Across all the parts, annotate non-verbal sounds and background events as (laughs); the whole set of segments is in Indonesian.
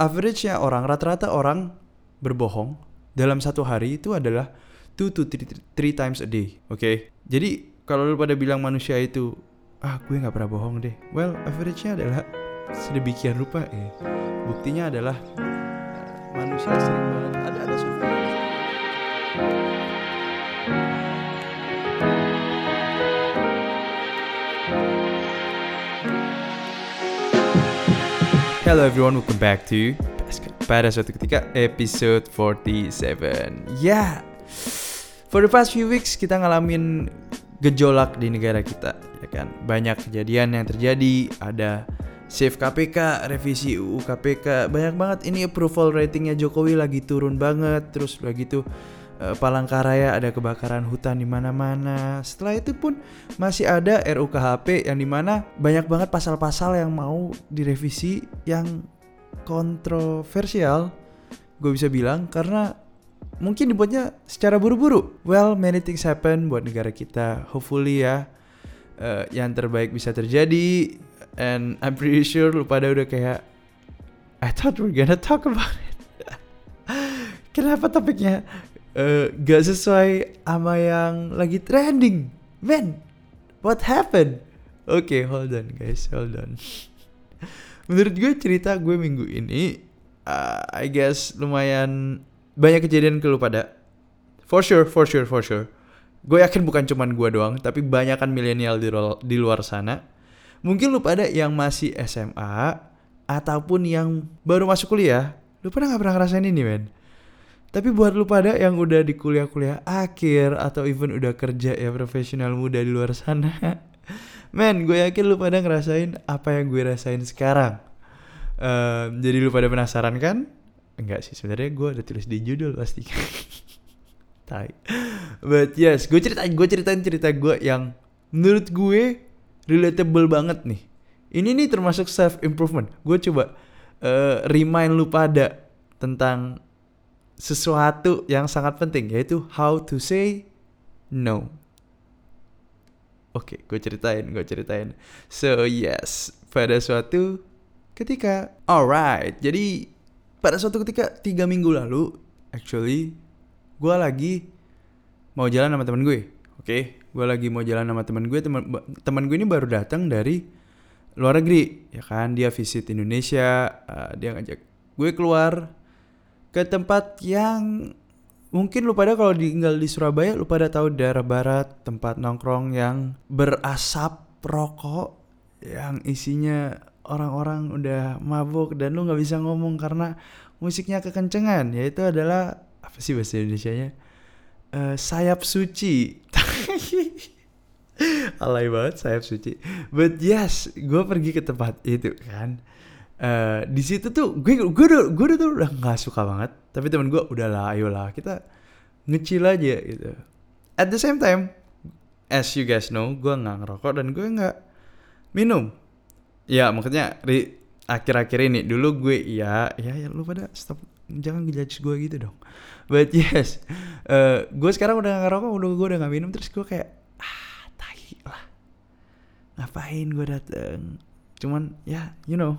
average-nya orang rata-rata orang berbohong dalam satu hari itu adalah two to three, three times a day. Oke. Jadi kalau lu pada bilang manusia itu ah gue nggak pernah bohong deh. Well, average-nya adalah sedemikian rupa ya. Buktinya adalah eh, manusia sering banget ada ada survei. Hello everyone, welcome back to pada suatu ketika episode 47. Ya, for the past few weeks kita ngalamin gejolak di negara kita, ya kan? Banyak kejadian yang terjadi, ada save KPK, revisi UU KPK, banyak banget ini approval ratingnya Jokowi lagi turun banget, terus udah gitu eh, Palangkaraya ada kebakaran hutan di mana-mana. Setelah itu pun masih ada RUKHP yang di mana banyak banget pasal-pasal yang mau direvisi yang kontroversial. Gue bisa bilang karena mungkin dibuatnya secara buru-buru. Well, many things happen buat negara kita. Hopefully ya eh, yang terbaik bisa terjadi. And I'm pretty sure lu pada udah kayak I thought we're gonna talk about it. (laughs) Kenapa topiknya eh, gak sesuai sama yang lagi trending? Man, what happened? Oke, hold on guys, hold on. (laughs) Menurut gue cerita gue minggu ini, uh, I guess lumayan banyak kejadian ke lu pada. For sure, for sure, for sure. Gue yakin bukan cuman gue doang, tapi banyak kan milenial di, di luar sana. Mungkin lu pada yang masih SMA ataupun yang baru masuk kuliah, lu pernah gak pernah ngerasain ini men? Tapi buat lu pada yang udah di kuliah-kuliah akhir atau even udah kerja ya profesional muda di luar sana. (laughs) Men, gue yakin lu pada ngerasain apa yang gue rasain sekarang. Ehm, jadi lu pada penasaran kan? Enggak sih, sebenarnya gue udah tulis di judul pasti. (laughs) Tai. But yes, gue ceritain gue ceritain cerita gue yang menurut gue relatable banget nih. Ini nih termasuk self improvement. Gue coba eh, remind lu pada tentang sesuatu yang sangat penting yaitu how to say no. Oke, gue ceritain, gue ceritain. So yes, pada suatu ketika, alright. Jadi pada suatu ketika tiga minggu lalu, actually, gue lagi mau jalan sama teman gue. Oke, gue lagi mau jalan sama teman gue. Teman teman gue ini baru datang dari luar negeri, ya kan? Dia visit Indonesia, uh, dia ngajak gue keluar ke tempat yang mungkin lu pada kalau tinggal di Surabaya lu pada tahu daerah barat tempat nongkrong yang berasap rokok yang isinya orang-orang udah mabuk dan lu nggak bisa ngomong karena musiknya kekencengan. Yaitu adalah apa sih bahasa Indonesia-nya? Eh, sayap suci. (laughs) Alay banget sayap suci. But yes gue pergi ke tempat itu kan Eh, di situ tuh gue gue udah gue udah tuh udah nggak suka banget. Tapi temen gue udahlah ayolah kita ngecil aja gitu. At the same time as you guys know gue nggak ngerokok dan gue nggak minum. Ya maksudnya di akhir-akhir ini dulu gue ya ya ya lu pada stop jangan ngejudge gue gitu dong. But yes eh, gue sekarang udah nggak ngerokok udah gue udah nggak minum terus gue kayak ah tai lah. Ngapain gue dateng? Cuman ya you know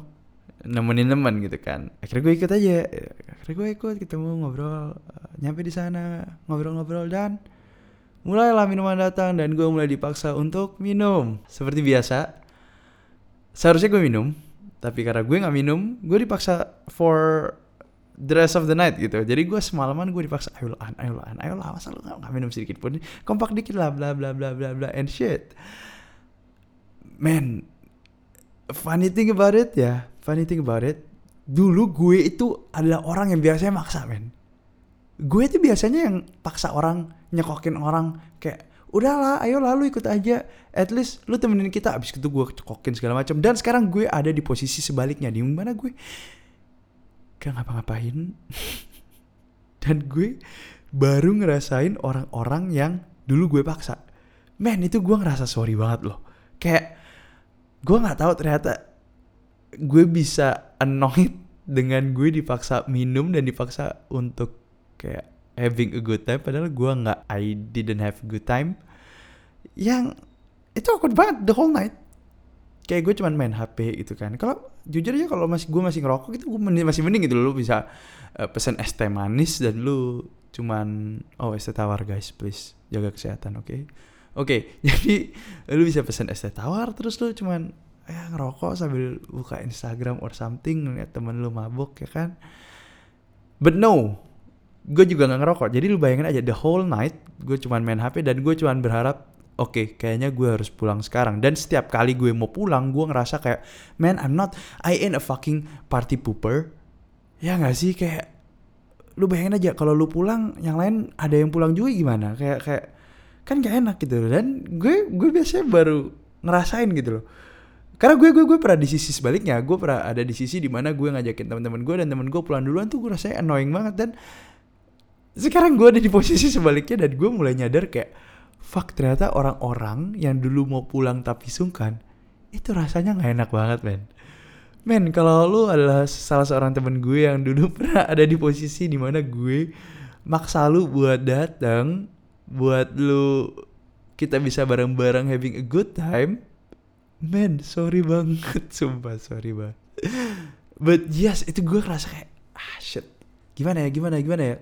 nemenin teman gitu kan. Akhirnya gue ikut aja. Akhirnya gue ikut ketemu ngobrol eh, nyampe di sana ngobrol-ngobrol dan mulailah minuman datang dan gue mulai dipaksa untuk minum. Seperti biasa seharusnya gue minum tapi karena gue nggak minum gue dipaksa for the rest of the night gitu. Jadi gue semalaman gue dipaksa ayo lah ayo lah ayo lah masa lu nggak minum sedikit pun kompak dikit lah bla bla bla bla bla and shit. Man funny thing about it ya funny thing about it dulu gue itu adalah orang yang biasanya maksa men. Gue itu biasanya yang paksa orang nyekokin orang kayak udahlah ayo lalu ikut aja. At least lu temenin kita. Abis itu gue cekokin segala macam. Dan sekarang gue ada di posisi sebaliknya di mana gue gak ngapa-ngapain. (laughs) Dan gue baru ngerasain orang-orang yang dulu gue paksa. Men itu gue ngerasa sorry banget loh. Kayak gue nggak tahu ternyata gue bisa annoyed dengan gue dipaksa minum dan dipaksa untuk kayak having a good time padahal gue nggak I didn't have a good time. Yang itu awkward banget the whole night. Kayak gue cuman main HP gitu kan. Kalau jujur aja kalau masih gue masih ngerokok gitu gue masih mending gitu lu bisa uh, pesen es teh manis dan lu cuman oh es teh tawar guys please jaga kesehatan oke? Okay? oke okay, (laughs) jadi lu bisa pesen es teh tawar terus lu cuman ya ngerokok sambil buka Instagram or something ngeliat temen lu mabuk ya kan? But no gue juga nggak ngerokok. Jadi lu bayangin aja the whole night gue cuman main HP dan gue cuman berharap oke okay, kayaknya gue harus pulang sekarang. Dan setiap kali gue mau pulang gue ngerasa kayak man I'm not I ain't a fucking party pooper. Ya nggak sih? Kayak lu bayangin aja kalau lu pulang yang lain ada yang pulang juga gimana? Kayak kayak kan gak enak gitu. Dan gue gue biasanya baru ngerasain gitu loh karena gue gue gue pernah di sisi sebaliknya. Gue pernah ada di sisi di mana gue ngajakin teman-teman gue dan teman gue pulang duluan tuh gue rasanya annoying banget. Dan sekarang gue ada di posisi sebaliknya dan gue mulai nyadar kayak fuck ternyata orang-orang yang dulu mau pulang tapi sungkan itu rasanya nggak enak banget men. Men kalau lu adalah salah seorang temen gue yang dulu (laughs) pernah ada di posisi di mana gue maksa lu buat datang buat lu kita bisa bareng-bareng having a good time man sorry banget (laughs) sumpah sorry banget. But yes itu gue ngerasa kayak ah shit. Gimana ya gimana gimana ya?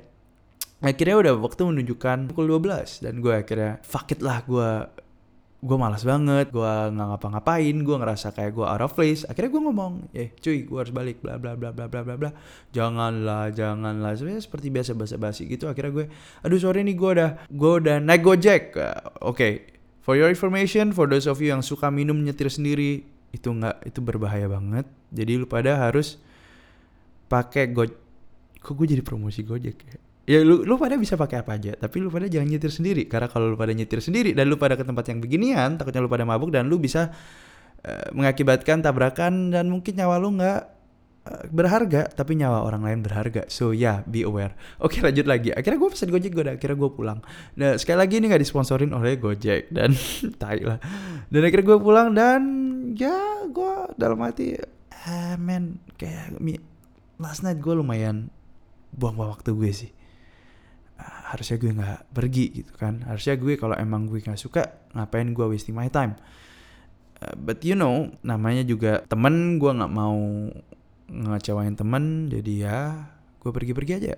Akhirnya udah waktu menunjukkan pukul 12 dan gue akhirnya fuck it lah gue gue malas banget gue nggak ngapa-ngapain gue ngerasa kayak gue out of place. Akhirnya gue ngomong eh cuy gue harus balik bla bla bla bla bla bla bla. Janganlah janganlah sebenarnya seperti biasa basa basi gitu. Akhirnya gue aduh sorry nih gue udah gue udah naik gojek. Oke okay For your information, for those of you yang suka minum nyetir sendiri, itu nggak itu berbahaya banget. Jadi lu pada harus pakai go kok gue jadi promosi Gojek ya? Ya lu lu pada bisa pakai apa aja, tapi lu pada jangan nyetir sendiri karena kalau lu pada nyetir sendiri dan lu pada ke tempat yang beginian, takutnya lu pada mabuk dan lu bisa uh, mengakibatkan tabrakan dan mungkin nyawa lu nggak berharga tapi nyawa orang lain berharga. So ya yeah, be aware. Oke lanjut lagi. Akhirnya gue pesan gojek gue akhirnya gue pulang. Nah sekali lagi ini nggak disponsorin oleh gojek dan (laughs) tai lah. Dan akhirnya gue pulang dan ya gue dalam hati eh men kayak last night gue lumayan buang-buang waktu gue sih. Uh, harusnya gue nggak pergi gitu kan. Harusnya gue kalau emang gue nggak suka ngapain gue wasting my time? Uh, but you know namanya juga temen gue nggak mau ngecewain temen jadi ya gue pergi-pergi aja.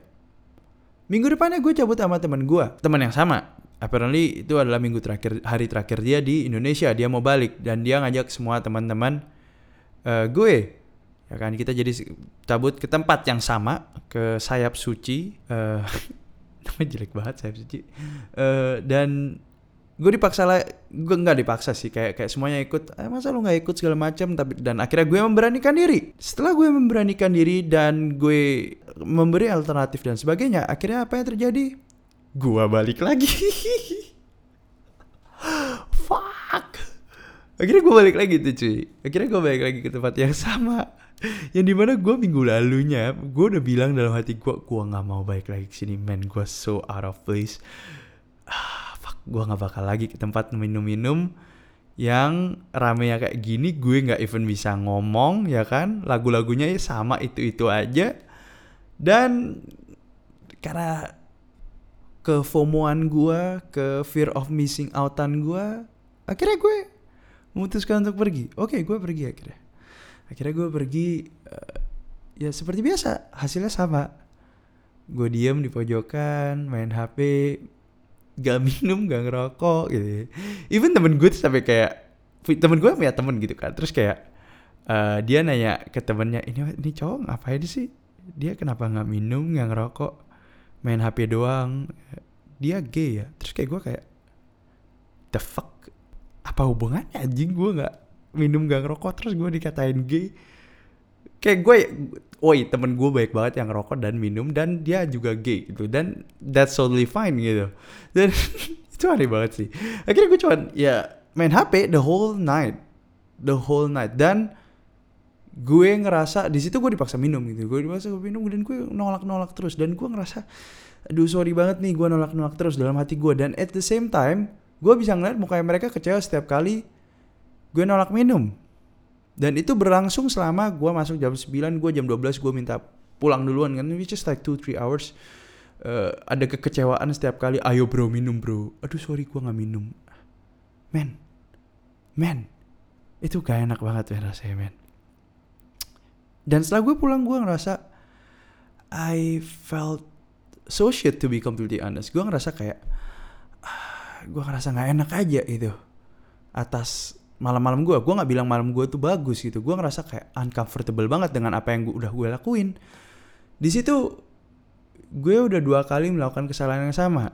Minggu depannya gue cabut sama temen gue teman yang sama. Apparently itu adalah minggu terakhir hari terakhir dia di Indonesia. Dia mau balik dan dia ngajak semua teman-teman uh, gue. Ya kan kita jadi cabut ke tempat yang sama ke sayap suci (laughs) uh, jelek banget sayap suci. Uh, dan gue dipaksa lah gue nggak dipaksa sih kayak kayak semuanya ikut eh, masa lu nggak ikut segala macam tapi dan akhirnya gue memberanikan diri. Setelah gue memberanikan diri dan gue memberi alternatif dan sebagainya akhirnya apa yang terjadi? Gue balik lagi. (laughs) Fuck. Akhirnya gue balik lagi tuh cuy. Akhirnya gue balik lagi ke tempat yang sama. Yang di mana gue minggu lalunya gue udah bilang dalam hati gue gue nggak mau balik lagi ke sini man. Gue so out of place (sighs) gue nggak bakal lagi ke tempat minum-minum yang rame ya kayak gini gue nggak even bisa ngomong ya kan? Lagu-lagunya ya sama itu itu aja. Dan karena ke fomoan gue ke fear of missing outan gue akhirnya gue memutuskan untuk pergi. Oke gue pergi akhirnya. Akhirnya gue pergi uh, ya seperti biasa hasilnya sama. Gue diem di pojokan main hp gak minum gak ngerokok gitu even temen gue tuh sampai kayak temen gue punya temen gitu kan. Terus kayak uh, dia nanya ke temennya ini ini cowok ngapain sih? Dia kenapa nggak minum nggak ngerokok? Main hp doang. Dia gay ya. Terus kayak gue kayak the fuck? Apa hubungannya anjing? Gue nggak minum gak ngerokok. Terus gue dikatain gay kayak gue woi temen gue baik banget yang rokok dan minum dan dia juga gay gitu. Dan that's totally fine gitu. Dan (laughs) itu aneh banget sih. Akhirnya gue cuman ya main HP the whole night. The whole night. Dan gue ngerasa di situ gue dipaksa minum gitu. Gue dipaksa gue minum dan gue nolak nolak terus. Dan gue ngerasa aduh sorry banget nih gue nolak nolak terus dalam hati gue. Dan at the same time gue bisa ngeliat mukanya mereka kecewa setiap kali gue nolak minum dan itu berlangsung selama gue masuk jam 9, gue jam 12 gue minta pulang duluan kan, which is like 2-3 hours. Uh, ada kekecewaan setiap kali, ayo bro minum bro. Aduh sorry gue gak minum. Man, man, itu gak enak banget men rasanya men dan setelah gue pulang gue ngerasa I felt so shit to be completely honest gue ngerasa kayak ah, gue ngerasa nggak enak aja itu atas malam-malam gue gue nggak bilang malam gue tuh bagus gitu. Gue ngerasa kayak uncomfortable banget dengan apa yang gua, udah gue lakuin. Di situ gue udah dua kali melakukan kesalahan yang sama.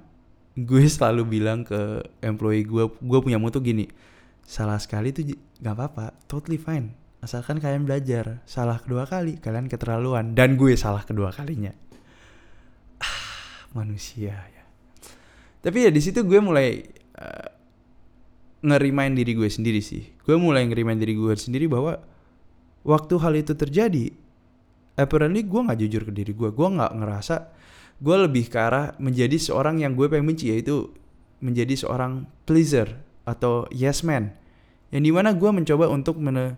Gue selalu bilang ke employee gue gue punya mutu gini salah sekali tuh gak apa-apa totally fine. Asalkan kalian belajar. Salah kedua kali kalian keterlaluan. Dan gue salah kedua kalinya. Ah manusia ya. Tapi ya di situ gue mulai uh, ngerimain diri gue sendiri sih. Gue mulai ngerimain diri gue sendiri bahwa waktu hal itu terjadi apparently gue nggak jujur ke diri gue. Gue nggak ngerasa gue lebih ke arah menjadi seorang yang gue pengen benci yaitu menjadi seorang pleaser atau yes man. Yang di mana gue mencoba untuk men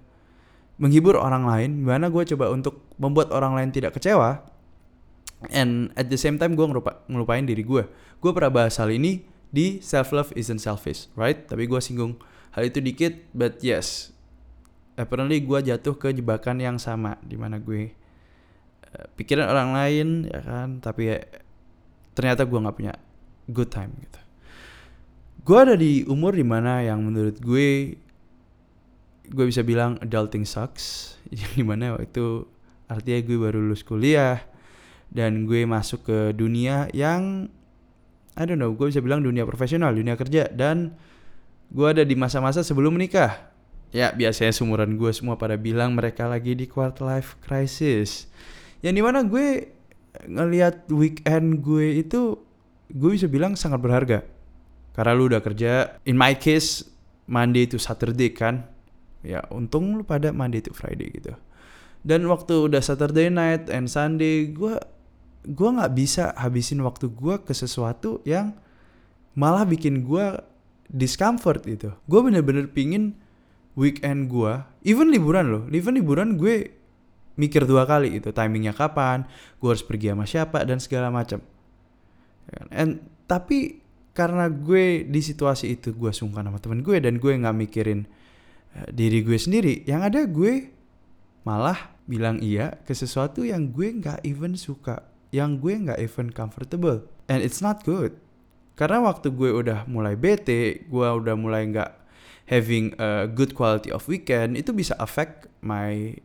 menghibur orang lain di mana gue coba untuk membuat orang lain tidak kecewa and at the same time gue ngelupa, ngelupain diri gue. Gue pernah bahas hal ini di self love isn't selfish right? Tapi gue singgung hal itu dikit but yes. Apparently gue jatuh ke jebakan yang sama di mana gue uh, pikiran orang lain ya kan? Tapi ya, ternyata gue nggak punya good time gitu. Gue ada di umur di mana yang menurut gue gue bisa bilang adulting sucks. (laughs) Yang di mana waktu itu artinya gue baru lulus kuliah dan gue masuk ke dunia yang I don't know gue bisa bilang dunia profesional dunia kerja dan gue ada di masa-masa sebelum menikah. Ya biasanya sumuran gue semua pada bilang mereka lagi di quarter life crisis. Yang di mana gue ngelihat weekend gue itu gue bisa bilang sangat berharga. Karena lu udah kerja in my case Monday to Saturday kan. Ya untung lu pada Monday to Friday gitu. Dan waktu udah Saturday night and Sunday gue gue nggak bisa habisin waktu gue ke sesuatu yang malah bikin gue discomfort gitu. Gue bener-bener pingin weekend gue even liburan loh even liburan gue mikir dua kali gitu timingnya kapan gue harus pergi sama siapa dan segala macam. Ya kan? and tapi karena gue di situasi itu gue sungkan sama temen gue dan gue nggak mikirin uh, diri gue sendiri yang ada gue malah bilang iya ke sesuatu yang gue nggak even suka yang gue nggak even comfortable and it's not good karena waktu gue udah mulai bete gue udah mulai nggak having a good quality of weekend itu bisa affect my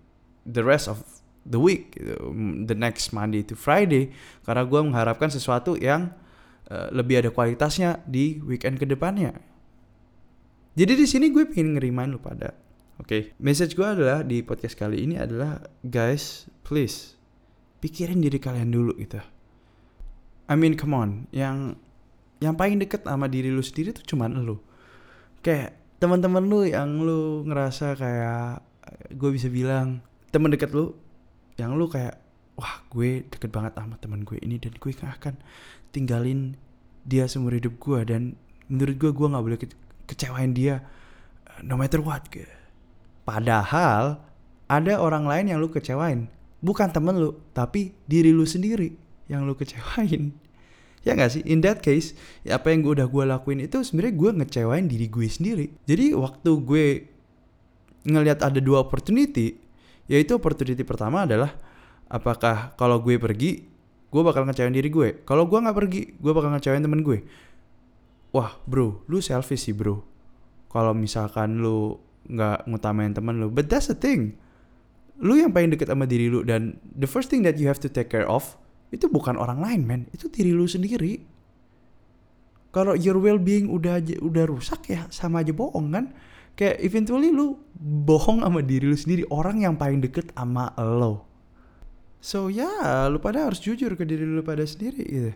the rest of the week gitu. the next Monday to Friday karena gue mengharapkan sesuatu yang Eh, lebih ada kualitasnya di weekend ke depannya. Jadi di sini gue pengen ngerimain lu pada. Oke, okay. message gue adalah di podcast kali ini adalah guys, please pikirin diri kalian dulu gitu. I mean, come on, yang yang paling deket sama diri lu sendiri tuh cuman lu. Kayak teman-teman lu yang lu ngerasa kayak gue bisa bilang teman deket lu yang lu kayak wah gue deket banget sama teman gue ini dan gue gak akan tinggalin dia seumur hidup gue dan menurut gue gue nggak boleh ke kecewain dia uh, no matter what gitu. Padahal ada orang lain yang lu kecewain, bukan temen lu, tapi diri lu sendiri yang lu kecewain. Ya gak sih? In that case, ya apa yang gue udah gue lakuin itu sebenarnya gue ngecewain diri gue sendiri. Jadi waktu gue ngelihat ada dua opportunity, yaitu opportunity pertama adalah apakah kalau gue pergi gue bakal ngecewain diri gue kalau gue nggak pergi gue bakal ngecewain temen gue wah bro lu selfish sih bro kalau misalkan lu nggak ngutamain temen lu but that's the thing lu yang paling deket sama diri lu dan the first thing that you have to take care of itu bukan orang lain men. Itu diri lu sendiri. Kalau your well being udah udah rusak ya sama aja bohong kan? Kayak eventually lu bohong sama diri lu sendiri orang yang paling deket sama lo. So ya, yeah, lu pada harus jujur ke diri lu pada sendiri gitu.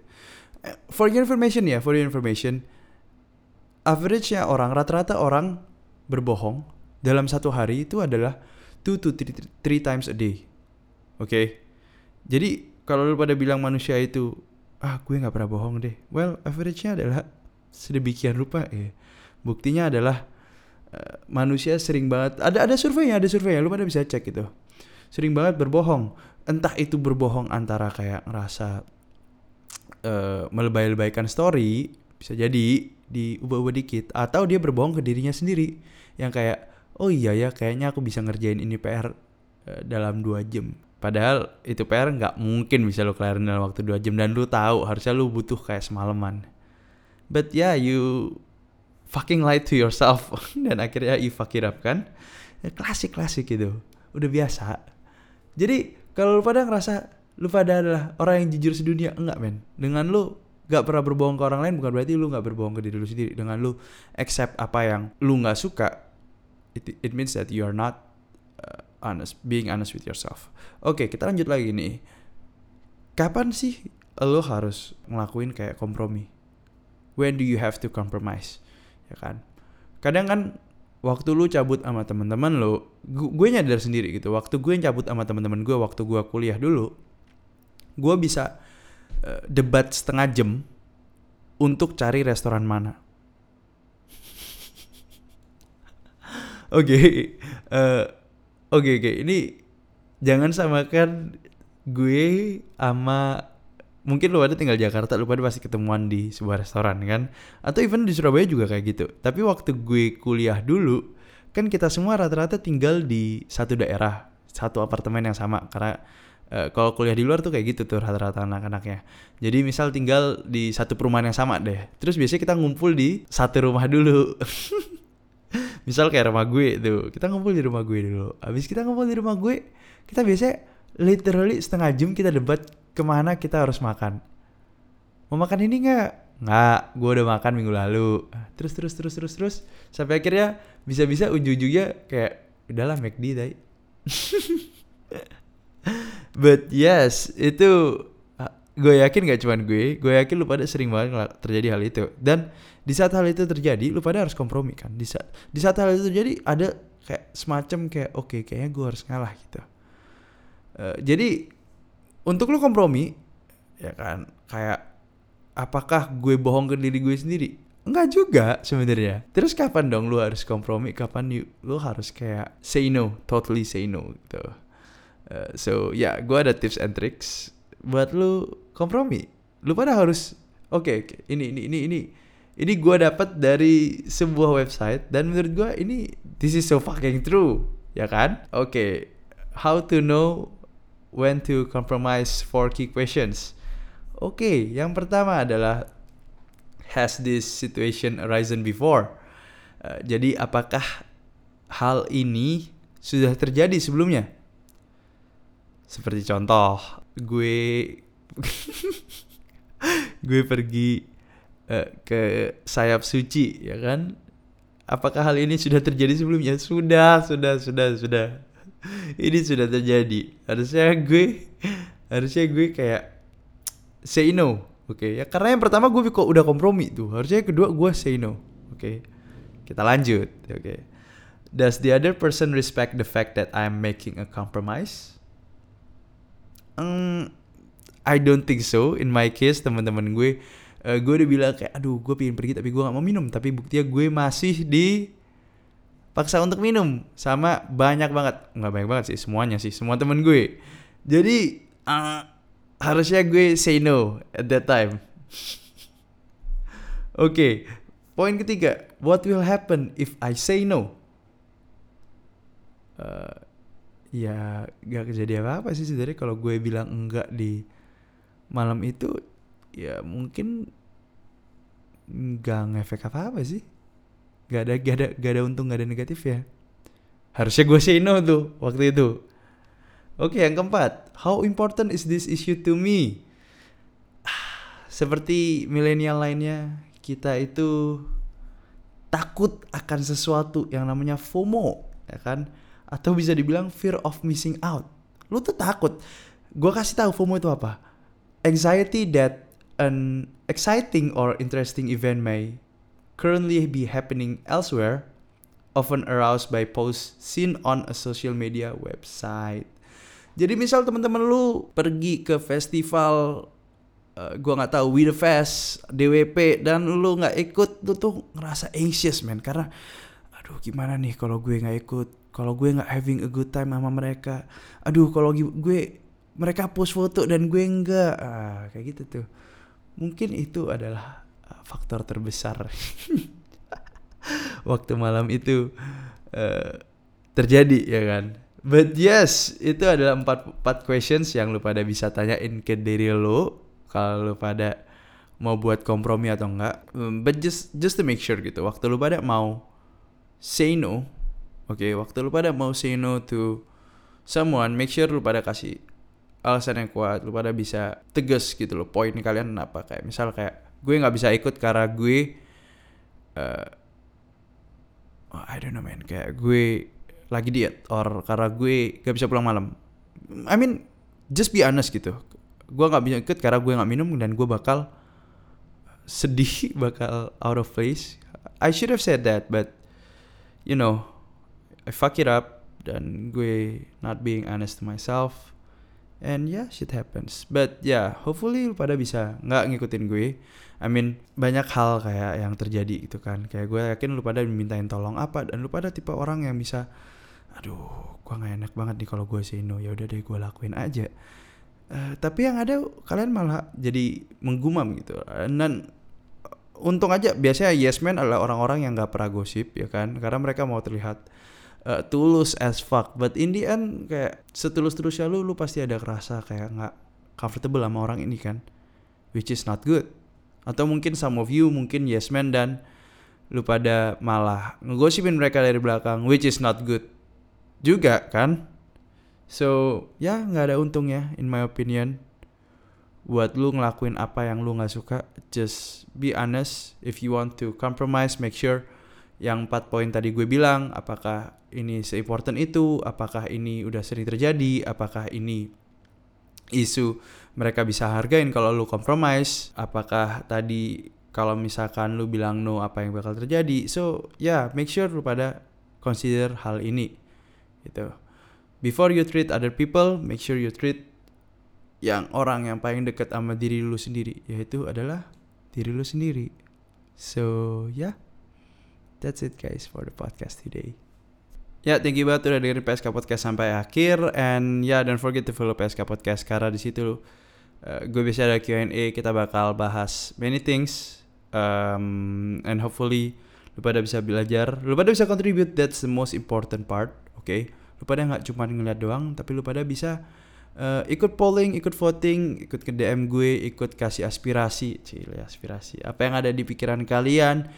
Eh, for your information ya, for your information, average-nya orang, rata-rata orang berbohong dalam satu hari itu adalah two to three, three times a day. Oke? Okay? Jadi kalau lu pada bilang manusia itu, ah gue nggak pernah bohong deh. Well, average-nya adalah sedemikian rupa ya. Buktinya adalah uh, manusia sering banget ada ada surveinya, ada surveinya, lu pada bisa cek itu. Sering banget berbohong entah itu berbohong antara kayak ngerasa uh, melebay-lebaykan story bisa jadi diubah-ubah dikit atau dia berbohong ke dirinya sendiri yang kayak oh iya ya kayaknya aku bisa ngerjain ini PR uh, dalam dua jam. Padahal itu PR nggak mungkin bisa lo kelarin dalam waktu dua jam. Dan lu tahu harusnya lu butuh kayak semalaman. But yeah you fucking lie to yourself. (laughs) Dan akhirnya you fuck it up kan? Ya, klasik klasik gitu. Udah biasa. Jadi kalau lu pada ngerasa lu pada adalah orang yang jujur sedunia enggak men. Dengan lu gak pernah berbohong ke orang lain bukan berarti lu gak berbohong ke diri lu sendiri. Dengan lu accept apa yang lu nggak suka it, it means that you are not uh, honest being honest with yourself. Oke okay, kita lanjut lagi nih. Kapan sih lu harus ngelakuin kayak kompromi? When do you have to compromise? Ya kan? Kadang kan waktu lu cabut sama teman-teman lu gue nyadar sendiri gitu. Waktu gue cabut sama teman-teman gue waktu gue kuliah dulu gue bisa uh, debat setengah jam untuk cari restoran mana oke (laughs) eh, oke oke. Ini jangan samakan gue sama mungkin lu ada tinggal Jakarta lu pada pasti ketemuan di sebuah restoran kan? Atau even di Surabaya juga kayak gitu. Tapi waktu gue kuliah dulu kan kita semua rata-rata tinggal di satu daerah satu apartemen yang sama. Karena uh, kalau kuliah di luar tuh kayak gitu tuh rata-rata anak-anaknya. Jadi misal tinggal di satu perumahan yang sama deh. Terus biasanya kita ngumpul di satu rumah dulu (laughs) misal kayak rumah gue tuh kita ngumpul di rumah gue dulu. Habis kita ngumpul di rumah gue kita biasanya literally setengah jam kita debat ke mana kita harus makan. Mau makan ini nggak? Nggak gue udah makan minggu lalu. Terus terus terus terus terus. Sampai akhirnya bisa-bisa ujung-ujungnya kayak udahlah McD tadi (laughs) but yes itu gue yakin gak cuman gue gue yakin lu pada sering banget terjadi hal itu dan di saat hal itu terjadi lu pada harus kompromi kan di saat di saat hal itu terjadi ada kayak semacam kayak oke okay, kayaknya gue harus ngalah gitu uh, jadi untuk lu kompromi ya kan kayak apakah gue bohong ke diri gue sendiri Enggak juga sebenarnya. Terus kapan dong lu harus kompromi? Kapan you, lu harus kayak say no, totally say no gitu. Uh, so ya, yeah, gue ada tips and tricks buat lu kompromi. Lu pada harus oke, okay, okay, ini ini ini ini ini gue dapat dari sebuah website dan menurut gue ini this is so fucking true, ya kan? Oke, okay, how to know when to compromise four key questions. Oke, okay, yang pertama adalah has this situation arisen before? Uh, jadi apakah hal ini sudah terjadi sebelumnya? Seperti contoh, gue (laughs) gue pergi uh, ke sayap suci, ya kan? Apakah hal ini sudah terjadi sebelumnya? Sudah, sudah, sudah, sudah (laughs) ini sudah terjadi harusnya gue harusnya gue kayak say no oke okay? ya karena yang pertama gue kok udah kompromi tuh harusnya yang kedua gue say no oke okay? kita lanjut oke okay? does the other person respect the fact that I'm making a compromise um, I don't think so. In my case teman-teman gue uh, gue udah bilang kayak aduh gue pengen pergi tapi gue gak mau minum. Tapi buktinya gue masih di paksa untuk minum. Sama banyak banget. Nggak banyak banget sih semuanya sih. Semua temen gue. Jadi uh, harusnya gue say no at that time. (laughs) Oke okay. poin ketiga. What will happen if I say no? Uh, ya gak kejadian apa apa sih sebenarnya kalau gue bilang enggak di malam itu ya mungkin nggak ngefek apa apa sih. Gak ada gak ada gak ada untung gak ada negatif ya. Harusnya gue say no tuh waktu itu. Oke yang keempat. How important is this issue to me? Seperti milenial lainnya kita itu takut akan sesuatu yang namanya FOMO ya kan? Atau bisa dibilang fear of missing out. Lu tuh takut. Gue kasih tahu FOMO itu apa anxiety that an exciting or interesting event may currently be happening elsewhere, often aroused by posts seen on a social media website. Jadi misal teman-teman lu pergi ke festival uh, gua nggak tahu We The Fest, DWP dan lu nggak ikut lu tuh ngerasa anxious man karena aduh gimana nih kalau gue nggak ikut, kalau gue nggak having a good time sama mereka. Aduh kalau gue mereka post foto dan gue enggak. Ah, kayak gitu tuh. Mungkin itu adalah faktor terbesar (laughs) waktu malam itu uh, terjadi ya kan? But yes itu adalah empat empat questions yang lu pada bisa tanyain ke diri lu kalau lu pada mau buat kompromi atau enggak. Um, but just just to make sure gitu waktu lu pada mau say no oke okay, waktu lu pada mau say no to someone make sure lu pada kasih alasan yang kuat lu pada bisa tegas gitu loh poin kalian apa. Kayak misal kayak gue nggak bisa ikut karena gue uh, I don't know man. Kayak gue lagi diet or karena gue gak bisa pulang malam. I mean just be honest gitu. Gue nggak bisa ikut karena gue nggak minum dan gue bakal sedih (laughs) bakal out of place. I should have said that but you know I fuck it up dan gue not being honest to myself and yeah shit happens. But yeah hopefully lu pada bisa nggak ngikutin gue. I mean banyak hal kayak yang terjadi gitu kan. Kayak gue yakin lu pada dimintain tolong apa dan lu pada tipe orang yang bisa aduh gue nggak enak banget nih kalau gue say no. Ya udah deh gue lakuin aja. Uh, tapi yang ada kalian malah jadi menggumam gitu. Dan untung aja biasanya yes man adalah orang-orang yang gak pernah gosip ya kan? Karena mereka mau terlihat uh, tulus as fuck. But in the end kayak setulus-tulusnya lu lu pasti ada kerasa kayak nggak comfortable sama orang ini kan. Which is not good. Atau mungkin some of you mungkin yes man dan lu pada malah ngegosipin mereka dari belakang which is not good juga kan. So ya nggak ada untungnya in my opinion buat lu ngelakuin apa yang lu nggak suka. Just be honest. If you want to compromise make sure yang empat poin tadi gue bilang apakah ini seimportan itu apakah ini udah sering terjadi apakah ini isu mereka bisa hargain kalau lu compromise apakah tadi kalau misalkan lu bilang no apa yang bakal terjadi. So ya yeah, make sure lu pada consider hal ini gitu. Before you treat other people make sure you treat yang orang yang paling dekat sama diri lu sendiri yaitu adalah diri lu sendiri. So ya, yeah, that's it guys for the podcast today. Ya, yeah, thank you banget udah dengerin PSK Podcast sampai akhir and ya yeah, don't forget to follow PSK Podcast karena di situ uh, gue bisa ada Q&A kita bakal bahas many things um, and hopefully lu pada bisa belajar, lu pada bisa contribute that's the most important part, oke? Okay? Lu pada nggak cuma ngeliat doang, tapi lu pada bisa uh, ikut polling, ikut voting, ikut ke DM gue, ikut kasih aspirasi, cile aspirasi. Apa yang ada di pikiran kalian?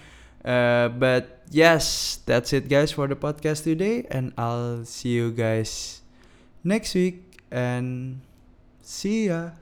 Uh, but yes, that's it guys for the podcast today, and I'll see you guys next week and see ya.